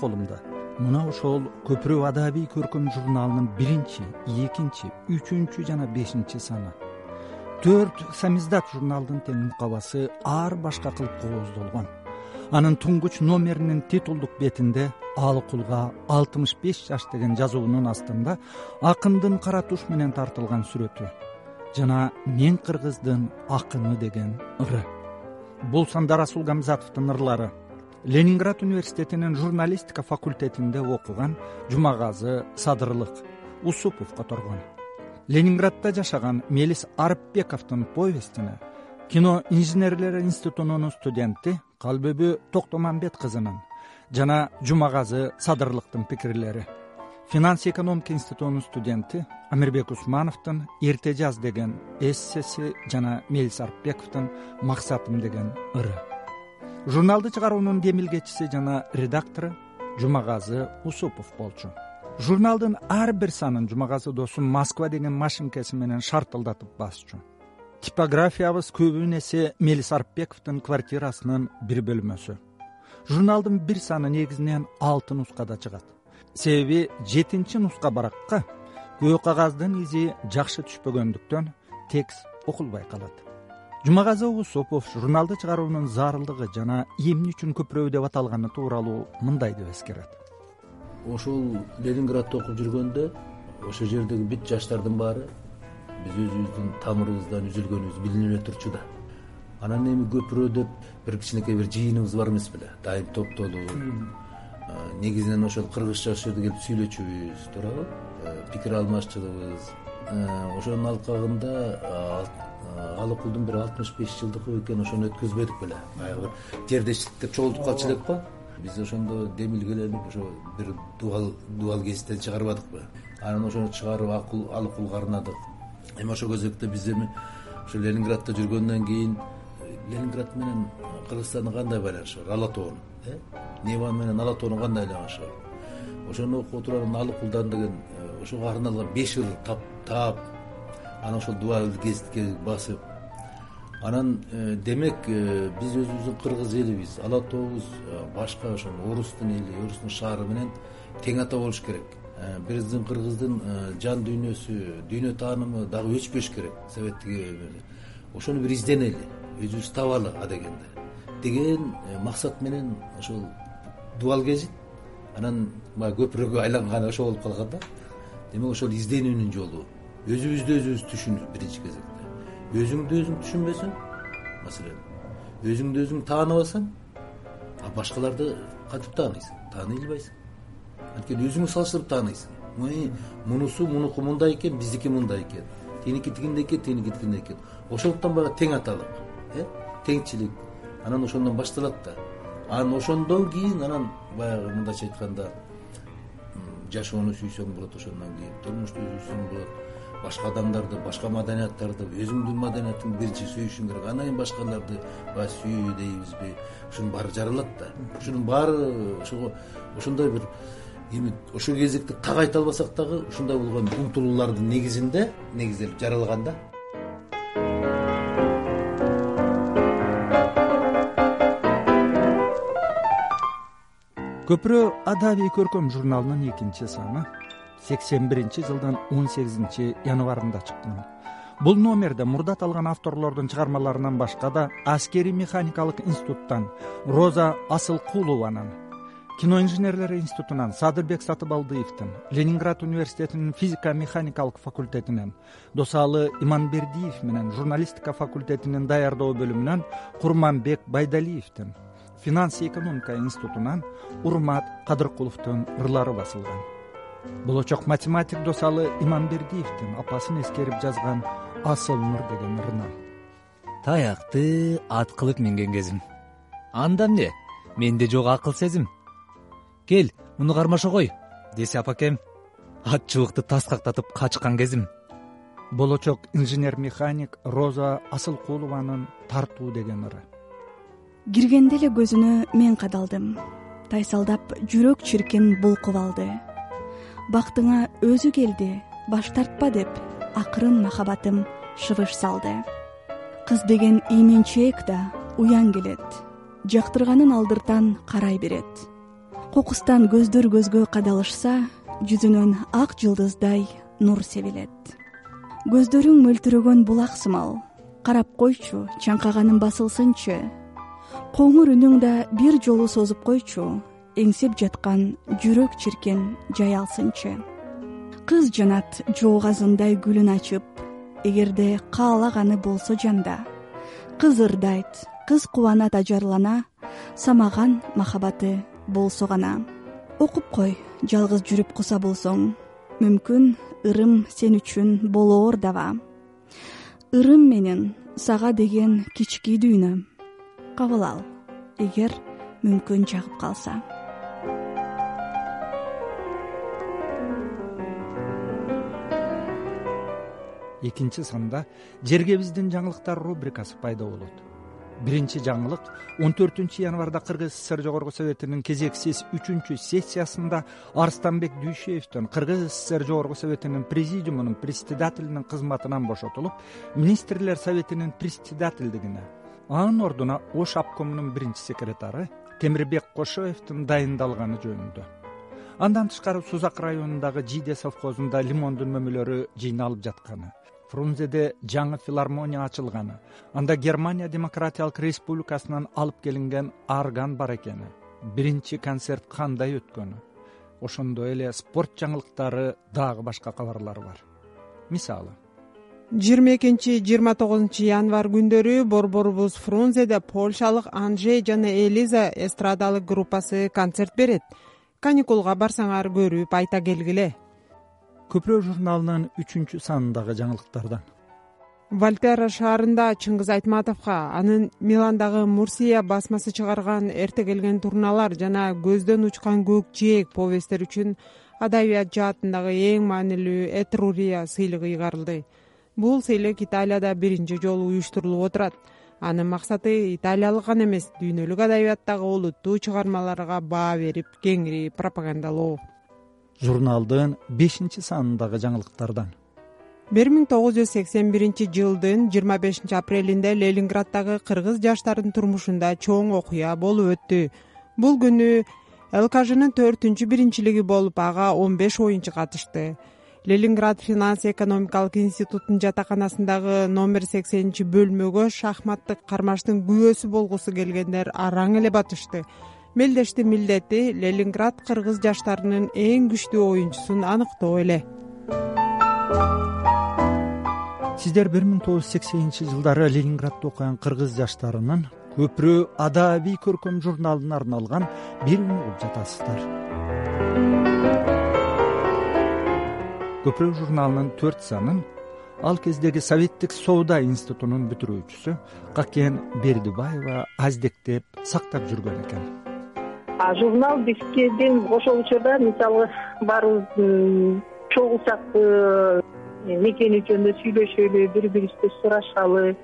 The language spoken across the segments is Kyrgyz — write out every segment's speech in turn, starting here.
колумда. Мына ошол көпүрө адабий көркөм журналынын биринчи экинчи үчүнчү жана бешинчи саны. Төрт самиздат журналдын тең мукабасы ар башка кылып кооздолгон анын туңгуч номеринин титулдук бетинде алы кулга алтымыш беш жаш деген жазуунун астында акындын кара туш менен тартылган сүрөтү. Жана мен кыргыздын акыны деген ыры. Бул сандара сулгамзатовдун ырлары ленинград университетинин журналистика факультетинде окуган жумагазы садырлык усупов которгон ленинградда жашаган мелис арыпбековдун повестине кино инженерлер институтунун студенти калбүбү токтомамбет кызынын жана жумагазы садырлыктын пикирлери. Финанс экономика институтунун студенти амирбек усмановдун эрте жаз деген эссеси жана мелис арыпбековдун максатым деген ыры журналды чыгаруунун демилгечиси жана редактору жумагазы усупов болчу. Журналдын ар бир санын жумагазы досум москва деген машинкеси менен шартылдатып басчу. Типографиябыз көбүн эсе мелис арыпбековдун квартирасынын бир бөлмөсү. Журналдын бир саны негизинен алты нускада чыгат. Себеби жетинчи нуска баракка көө кагаздын изи жакшы түшпөгөндүктөн текст окулбай калат жумагазы усупов журналды чыгаруунун зарылдыгы жана эмне үчүн көпүрө деп аталганы тууралуу мындай деп эскерет. Ошол ленинградда окуп жүргөндө ошол жердеги бүт жаштардын баары биз өзүбүздүн тамырыбыздан үзүлгөнүбүз билинип эле турчу да. Анан эми көпүрө деп бир кичинекей бир жыйыныбыз бар эмес беле. Дайым топтолуп негизинен ошол кыргызча ошол жерде келип сүйлөчүбүз туурабы. Пикир алмашчубыз ошонун алкагында алы кулдун бир алтымыш беш жылдыгы бекен ошону өткөзбөдүк беле. Баягы бир жердештиктер чогултуп калчу элек го биз ошондо демилгеленип ошо бир дубал дубал гезиттен чыгарбадыкпы. Анан ошону чыгарып алы кулга арнадык. Эми ошол кезекте биз эми ошо ленинградда жүргөндөн кийин ленинград менен кыргызстандын кандай байланышы бар? Ала тоонун э? Неван менен ала тоонун кандай байланышы бар? Ошону окуп отуруп анан алы кулдан деген э, ошого арналган беш ыр таап анан ошол дубал гезитке басып анан э, демек э, биз өзүбүздүн кыргыз элибиз ала тообуз э, башка ошо орустун эли орустун шаары менен тең ата болуш керек. Биздин кыргыздын жан дүйнөсү дүйнө таанымы дагы өчпөш керек. Советтик ошону бир изденели өзүбүз табалы адегенде деген максат менен ошол дубал гезит анан баягы көпүрөгө айланганы ошол болуп калган да. Демек ошол изденүүнүн жолу өзүбүздү өзүбүз түшүнүү биринчи кезекте. Өзүңдү өзүң түшүнбөсөң маселен. Өзүңдү өзүң тааныбасаң а башкаларды кантип тааныйсың тааный албайсың анткени өзүңө салыштырып тааныйсың. Мунусу мунуку мындай экен биздики мындай экен. Тигиники тигиндей экен тигиники тигиндей экен. Ошондуктан баягы тең аталык э теңчилик. Анан ошондон башталат да. Анан ошондон кийин анан баягы мындайча айтканда жашоону сүйсөң болот ошондон кийин турмушту сүйсөң болот башка адамдарды башка маданияттарды өзүңдүн маданиятыңды биринчи сүйүшүң керек. Андан кийин башкаларды баягы сүй дейбизби. Ушунун баары жаралат да. Ушунун баары ошого ошондой бир эми ошол кезекте так айта албасак дагы ушундай болгон умтулуулардын негизинде негизделип жаралган да. Көпүрө адабий көркөм журналынын экинчи саны сексен биринчи жылдын он сегизинчи январында чыккан бул номерде мурда аталган авторлордун чыгармаларынан башка да аскерий механикалык институттан роза асылкулованын кино инженерлери институтунан садырбек сатыбалдиевдин ленинград университетинин физика механикалык факультетинен досалы иманбердиев менен журналистика факультетинин даярдоо бөлүмүнөн курманбек байдалиевдин финанс экономика институтунан урмат кадыркуловдун ырлары басылган болочок математик досалы иманбердиевдин апасын эскерип жазган асыл нур деген ырынан таякты ат кылып минген кезим. Анда эмне? Менде жок акыл сезим. Кел муну кармаша кой десе апакем ат чыбыкты таскактатып качкан кезим. Болочок инженер механик роза асылкулованын тартуу деген ыры. Киргенде эле көзүнө мен кадалдым. Тайсалдап жүрөк чиркин булкуп алды бактыңа өзү келди баш тартпа деп акырын махабатым шыбыш салды. Кыз деген ийменчээк да уяң келет жактырганын алдыртан карай берет. Кокустан көздөр көзгө кадалышса жүзүнөн ак жылдыздай нур себилет. Көздөрүң мөлтүрөгөн булак сымал карап койчу чаңкаганың басылсынчы. Коңур үнүң да бир жолу созуп койчу эңсеп жаткан жүрөк чиркен жай алсынчы. Кыз жанат жоогазындай гүлүн ачып эгерде каалаганы болсо жанда. Кыз ырдайт кыз кубанат ажарлана самаган махабаты болсо гана. Окуп кой жалгыз жүрүп куса болсоң. Мүмкүн ырым сен үчүн болоор даба ырым менен сага деген кички дүйнө. Кабыл ал эгер мүмкүн жагып калса экинчи санда жергебиздин жаңылыктар рубрикасы пайда болот. Биринчи жаңылык он төртүнчү январда кыргыз сср жогорку советинин кезексиз үчүнчү сессиясында арстанбек дүйшеевден кыргыз сср жогорку советинин президиумунун председателинин кызматынан бошотулуп министрлер советинин председательдигине анын ордуна ош обкомунун биринчи секретары темирбек кошоевдин дайындалганы жөнүндө андан тышкары сузак районундагы жиде совхозунда лимондун мөмөлөрү жыйналып жатканы фрунзеде жаңы филармония ачылганы анда германия демократиялык республикасынан алып келинген арган бар экени. Биринчи концерт кандай өткөнү? Ошондой эле спорт жаңылыктары дагы башка кабарлар бар. Мисалы. жыйырма экинчи жыйырма тогузунчу январь күндөрү борборубуз фрунзеде польшалык анжей жана элиза эстрадалык группасы концерт берет каникулга барсаңар көрүп айта келгиле. Көпүрө журналынын үчүнчү санындагы жаңылыктардан. Вольтера шаарында чыңгыз айтматовго анын миландагы мурсия басмасы чыгарган эрте келген турналар жана көздөн учкан көк жээк повесттер үчүн адабият жаатындагы эң маанилүү этрурия сыйлыгы ыйгарылды. Бул сыйлык италияда биринчи жолу уюштурулуп отурат анын максаты италиялык гана эмес дүйнөлүк адабияттагы олуттуу чыгармаларга баа берип кеңири пропагандалоо. Журналдын бешинчи санындагы жаңылыктардан. Бир миң тогуз жүз сексен биринчи жылдын жыйырма бешинчи апрелинде ленинграддагы кыргыз жаштарынын турмушунда чоң окуя болуп өттү. Бул күнү лкжнын төртүнчү биринчилиги болуп ага он беш оюнчу катышты ленинград финанс экономикалык институтунун жатаканасындагы номер сексенинчи бөлмөгө шахматтык кармаштын күбөсү болгусу келгендер араң эле батышты. Мелдештин милдети ленинград кыргыз жаштарынын эң күчтүү оюнчусун аныктоо эле. Сиздер бир миң тогуз жүз сексенинчи жылдары ленинградда окуган кыргыз жаштарынын көпүрө адабий көркөм журналына арналган биримин угуп жатасыздар көпүрө журналынын төрт санын ал кездеги советтик соода институтунун бүтүрүүчүсү какен бердибаева аздектеп сактап жүргөн экен. Журнал бизкеден ошол учурда мисалы баарыбыз чогулсак э, мекени жөнүндө сүйлөшөлү бири бирибизди сурашалы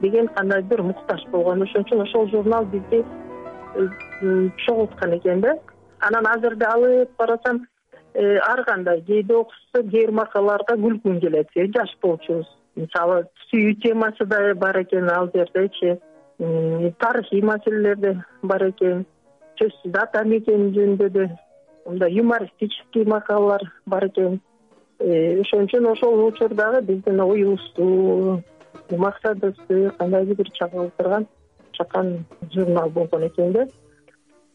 деген кандайдыр муктаж болгон. Ошон үчүн ошол журнал бизди э, чогулткан экен да. Анан азырда алып карасам ар кандай кээде окуса кээ бир макалаларга күлгүң келет жаш болчубуз. Мисалы сүйүү темасы да бар экен ал жердечи тарыхый маселелер да бар экен сөзсүз ата мекени жөнүндө да мындай юмористический макалалар бар экен. Э, ошон үчүн ошол учурдагы биздин оюбузду максатыбызды кандайдыр бир чагылдырган чакан журнал болгон экен да.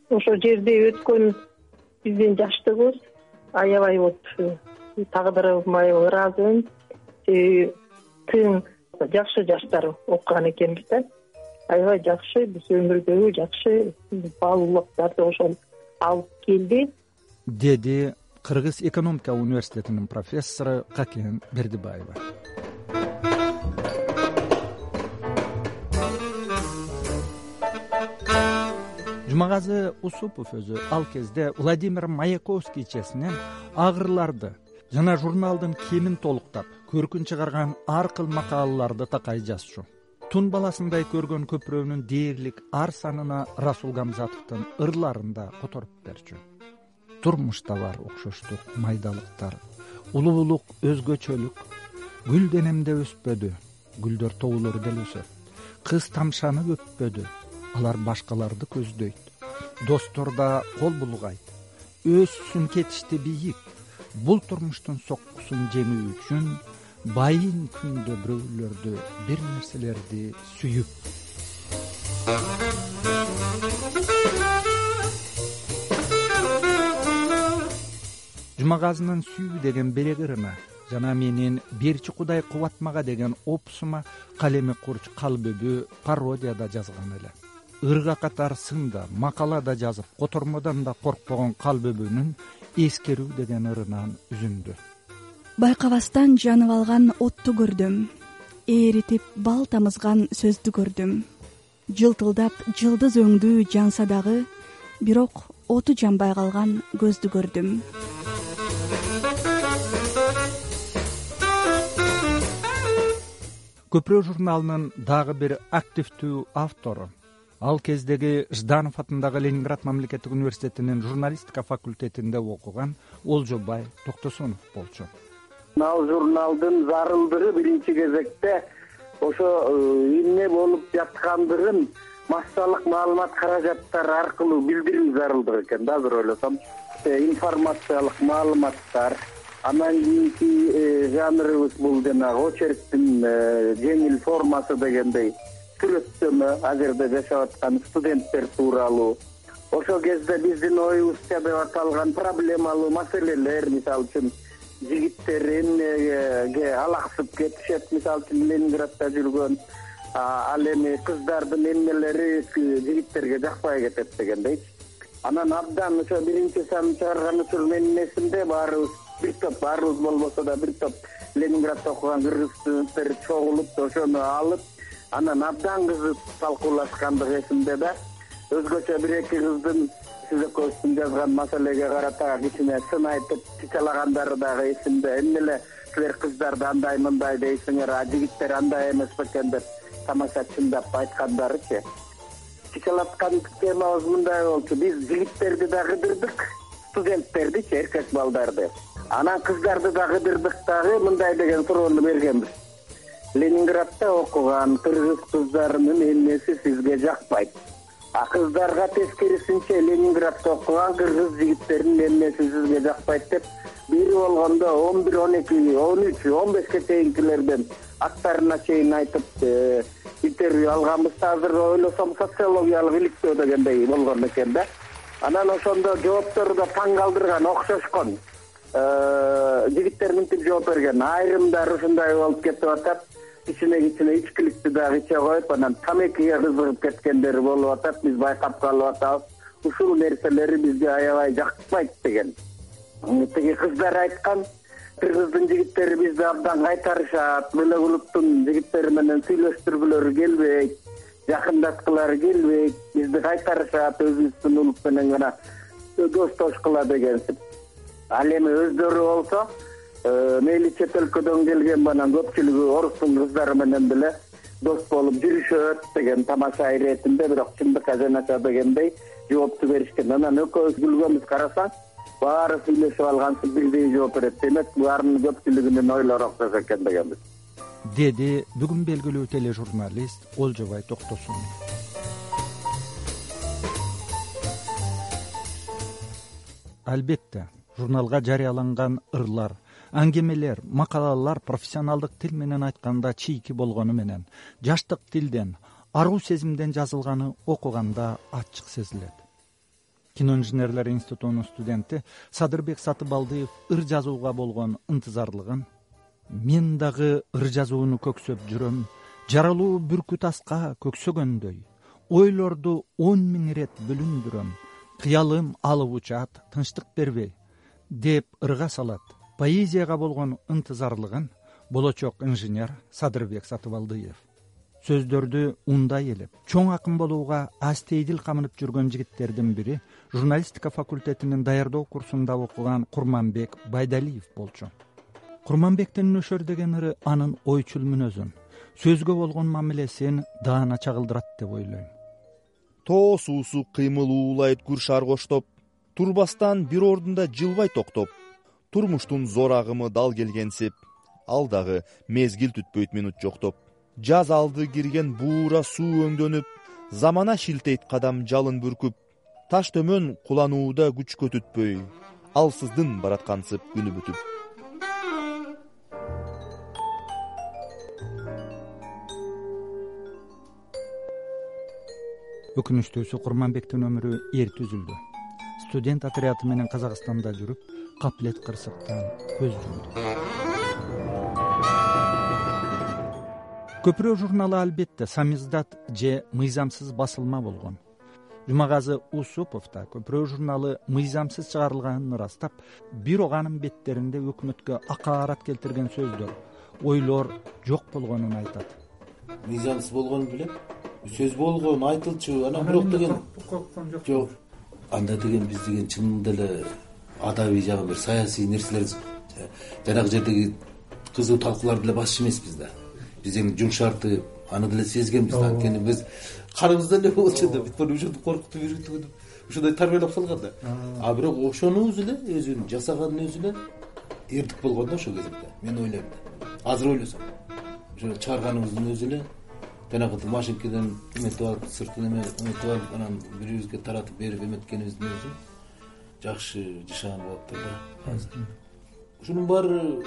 Ошол жерде өткөн биздин жаштыгыбыз аябай вот тагдырыма ыраазымын себеби тың жакшы жаштар окуган экенбиз да. Аябай жакшы биз өмүрдөгү жакшы баалуулуктарды ошол алып келди. Деди кыргыз экономика университетинин профессору какен бердибаева жумагазы усупов өзү ал кезде владимир маяковский чесинен агырларды жана журналдын кемин толуктап көркүн чыгарган ар кыл макалаларды такай жазчу. Тун баласындай көргөн көпүрөнүн дээрлик ар санына расул гамзатовдун ырларын да которуп берчү. Турмушта бар окшоштук майдалыктар улуулук өзгөчөлүк гүл денемде өспөдү гүлдөр тоолору деле өсөт кыз тамшанып өппөдү алар башкаларды көздөйт. Достор да кол булгайт. Өссүн кетишти бийик. Бул турмуштун соккусун жеңүү үчүн байын күндө бирөөлөрдү бир нерселерди сүйүп. Жумагазынын сүйүү деген берек ырына жана менин берчи кудай кубатмага деген опусума калеми курч калбөбү пародияда жазган эле ырга катар сында макала да жазып котормодон да коркпогон калбөбүнүн эскерүү деген ырынан үзүндү. Байкабастан жанып алган отту көрдүм. Ээритип бал тамызган сөздү көрдүм. Жылтылдап жылдыз өңдүү жанса дагы бирок оту жанбай калган көздү көрдүм. Көпүрө журналынын дагы бир активдүү автору ал кездеги жданов атындагы ленинград мамлекеттик университетинин журналистика факультетинде окуган олжобай токтосунов болчу. Ал журналдын зарылдыгы биринчи кезекте ошо э, эмне болуп жаткандыгын массалык маалымат каражаттары аркылуу билдирүү зарылдыгы экен да азыр ойлосом. Э, информациялык маалыматтар андан кийинки э, жанрыбыз бул жанагы очерктин жеңил формасы дегендей сүрөттөмө жерде жашап аткан студенттер тууралуу. Ошол кезде биздин оюбузча деп аталган проблемалуу маселелер мисалы үчүн жигиттер эмнеге алаксып кетишет мисалы үчүн ленинградда жүргөн ал эми кыздардын эмнелери жигиттерге жакпай кетет дегендейчи анан абдан ошо биринчи санын чыгарган учуру менин эсимде баарыбыз бир топ баарыбыз болбосо да бир топ ленинградда окуган кыргыз студенттер чогулуп ошону алып анан абдан кызып талкуулашкандыгы эсимде да өзгөчө бир эки кыздын сиз экөөбүздүн жазган маселеге карата кичине сын айтып чычалагандары дагы эсимде. Эмне эле силер кыздар да андай мындай дейсиңер а жигиттер андай эмес бекен деп тамаша чындап айткандарычы. Чычалаткан темабыз мындай болчу. Биз жигиттерди да кыдырдык студенттердичи эркек балдарды. Анан кыздарды да кыдырдык дагы мындай деген суроону бергенбиз ленинградда окуган кыргыз кыздарынын эмнеси сизге жакпайт? А кыздарга тескерисинче ленинградда окуган кыргыз жигиттеринин эмнеси сизге жакпайт деп бири болгондо он бир он эки он үч он бешке чейинкилерден аттарына чейин айтып э, интервью алганбыз да азыр ойлосом социологиялык иликтөө дегендей болгон экен да. Анан ошондо жооптору да таң калтырган окшошкон. Э, жигиттер мынтип жооп берген. Айрымдары ушундай болуп кетип атат. Кичине кичине ичкиликти дагы иче коюп анан тамекиге кызыгып кеткендери болуп атат. Биз байкап калып атабыз. Ушул нерселери бизге аябай жакпайт деген. Тиги кыздар айткан кыргыздын жигиттери бизди абдан кайтарышат. Бөлө клубтун жигиттери менен сүйлөштүргүлөрү келбейт жакындаткылары келбейт. Бизди кайтарышат өзүбүздүн улут менен гана достошкула дегенсип ал эми өздөрү болсо э, мейли чет өлкөдөн келген анан көпчүлүгү орустун кыздары менен деле дос болуп жүрүшөт деген тамаша иретинде бирок чындыкка жанаша дегендей жоопту беришкен. Анан экөөбүз күлгөнбүз карасаң баары сүйлөшүп алгансып бирдей жооп берет демек баарынын көпчүлүгүнүн ойлору окшош экен дегенбиз. Деди бүгүн белгилүү тележурналист олжобай токтосунов албетте журналга жарыяланган ырлар аңгемелер макалалар профессионалдык тил менен айтканда чийки болгону менен жаштык тилден аруу сезимден жазылганы окуганда ачык сезилет. Кино инженерлер институтунун студенти садырбек сатыбалдыев ыр жазууга болгон ынтызарлыгын мен дагы ыр жазууну көксөп жүрөм жаралуу бүркүт аска көксөгөндөй ойлорду он миң ирет бүлүндүрөм кыялым алып учат тынчтык бербей деп ырга салат. Поэзияга болгон ынтызарлыгын болочок инженер садырбек сатыбалдыев. Сөздөрдү ундай элеп чоң акын болууга астейдил камынып жүргөн жигиттердин бири журналистика факультетинин даярдоо курсунда окуган курманбек байдалиев болчу. Курманбектин нөшөр деген ыры анын ойчул мүнөзүн сөзгө болгон мамилесин даана чагылдырат деп ойлойм. Тоо суусу кыймыл уулайт гүр шаар коштоп турбастан бир ордунда жылбай токтоп турмуштун зор агымы дал келгенсип ал дагы мезгил түтпөйт минут жоктоп жаз алды кирген буура суу өңдөнүп замана шилтейт кадам жалын бүркүп таш төмөн куланууда күчкө түтпөй алсыздын барат кантсып күнү бүтүп. Өкүнүчтүүсү курманбектин өмүрү эрте үзүлдү студент отряды менен казакстанда жүрүп каплет кырсыктан көз жумду көпүрө журналы албетте самиздат же мыйзамсыз басылма болгон. Жумагазы усупов да көпүрө журналы мыйзамсыз чыгарылганын ырастап бирок анын беттеринде өкмөткө акаарат келтирген сөздөр ойлор жок болгонун айтат. Мыйзамсыз болгонун билем. Сөз болгон айтылчу анан бирок деген жок анда деген биз деген чынында эле адабий жагы бир саясий нерселер жанагы жердеги кызуу талкууларды деле басчу эмеспиз да. Биз эми жумшартып аны деле сезгенбиз да. Анткени биз каныбызда эле болчу да. Бүт ошентип коркутуп үйрөтүп ошондой тарбиялап салган да. А бирок ошону өзү эле өзүнүн жасаганын өзү эле эрдик болгон да ошол кезекте мен ойлойм да. Азыр ойлосом ошо чыгарганыбыздын өзү эле жанагынтип машинкеден эметип алып сыртын эметип алып анан бири бирибизге таратып берип эметкенибиздин өзү жакшы жашаган болуптур да азыр ушунун баары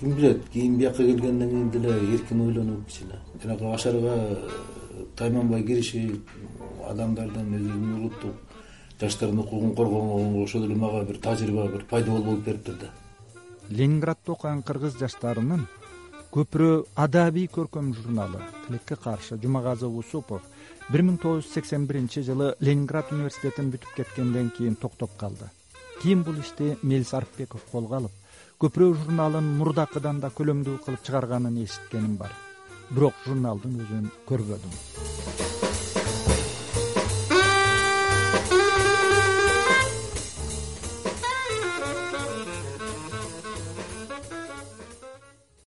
ким билет? Кийин бияка келгенден кийин деле эркин ойлонуп кичине жанагы ашарга тайманбай киришип адамдардын өзүбүздүн улуттук жаштардын укугун коргогонго ошол эле мага бир тажрыйба бир пайдабол болуп бериптир да. Ленинградда окуган кыргыз жаштарынын көпүрө адабий көркөм журналы тилекке каршы жумагазы усупов бир миң тогуз жүз сексен биринчи жылы ленинград университетин бүтүп кеткенден кийин токтоп калды кийин бул ишти мелис арыкбеков колго алып көпүрө журналын мурдакыдан да көлөмдүү кылып чыгарганын эшиткеним бар. Бирок журналдын өзүн көрбөдүм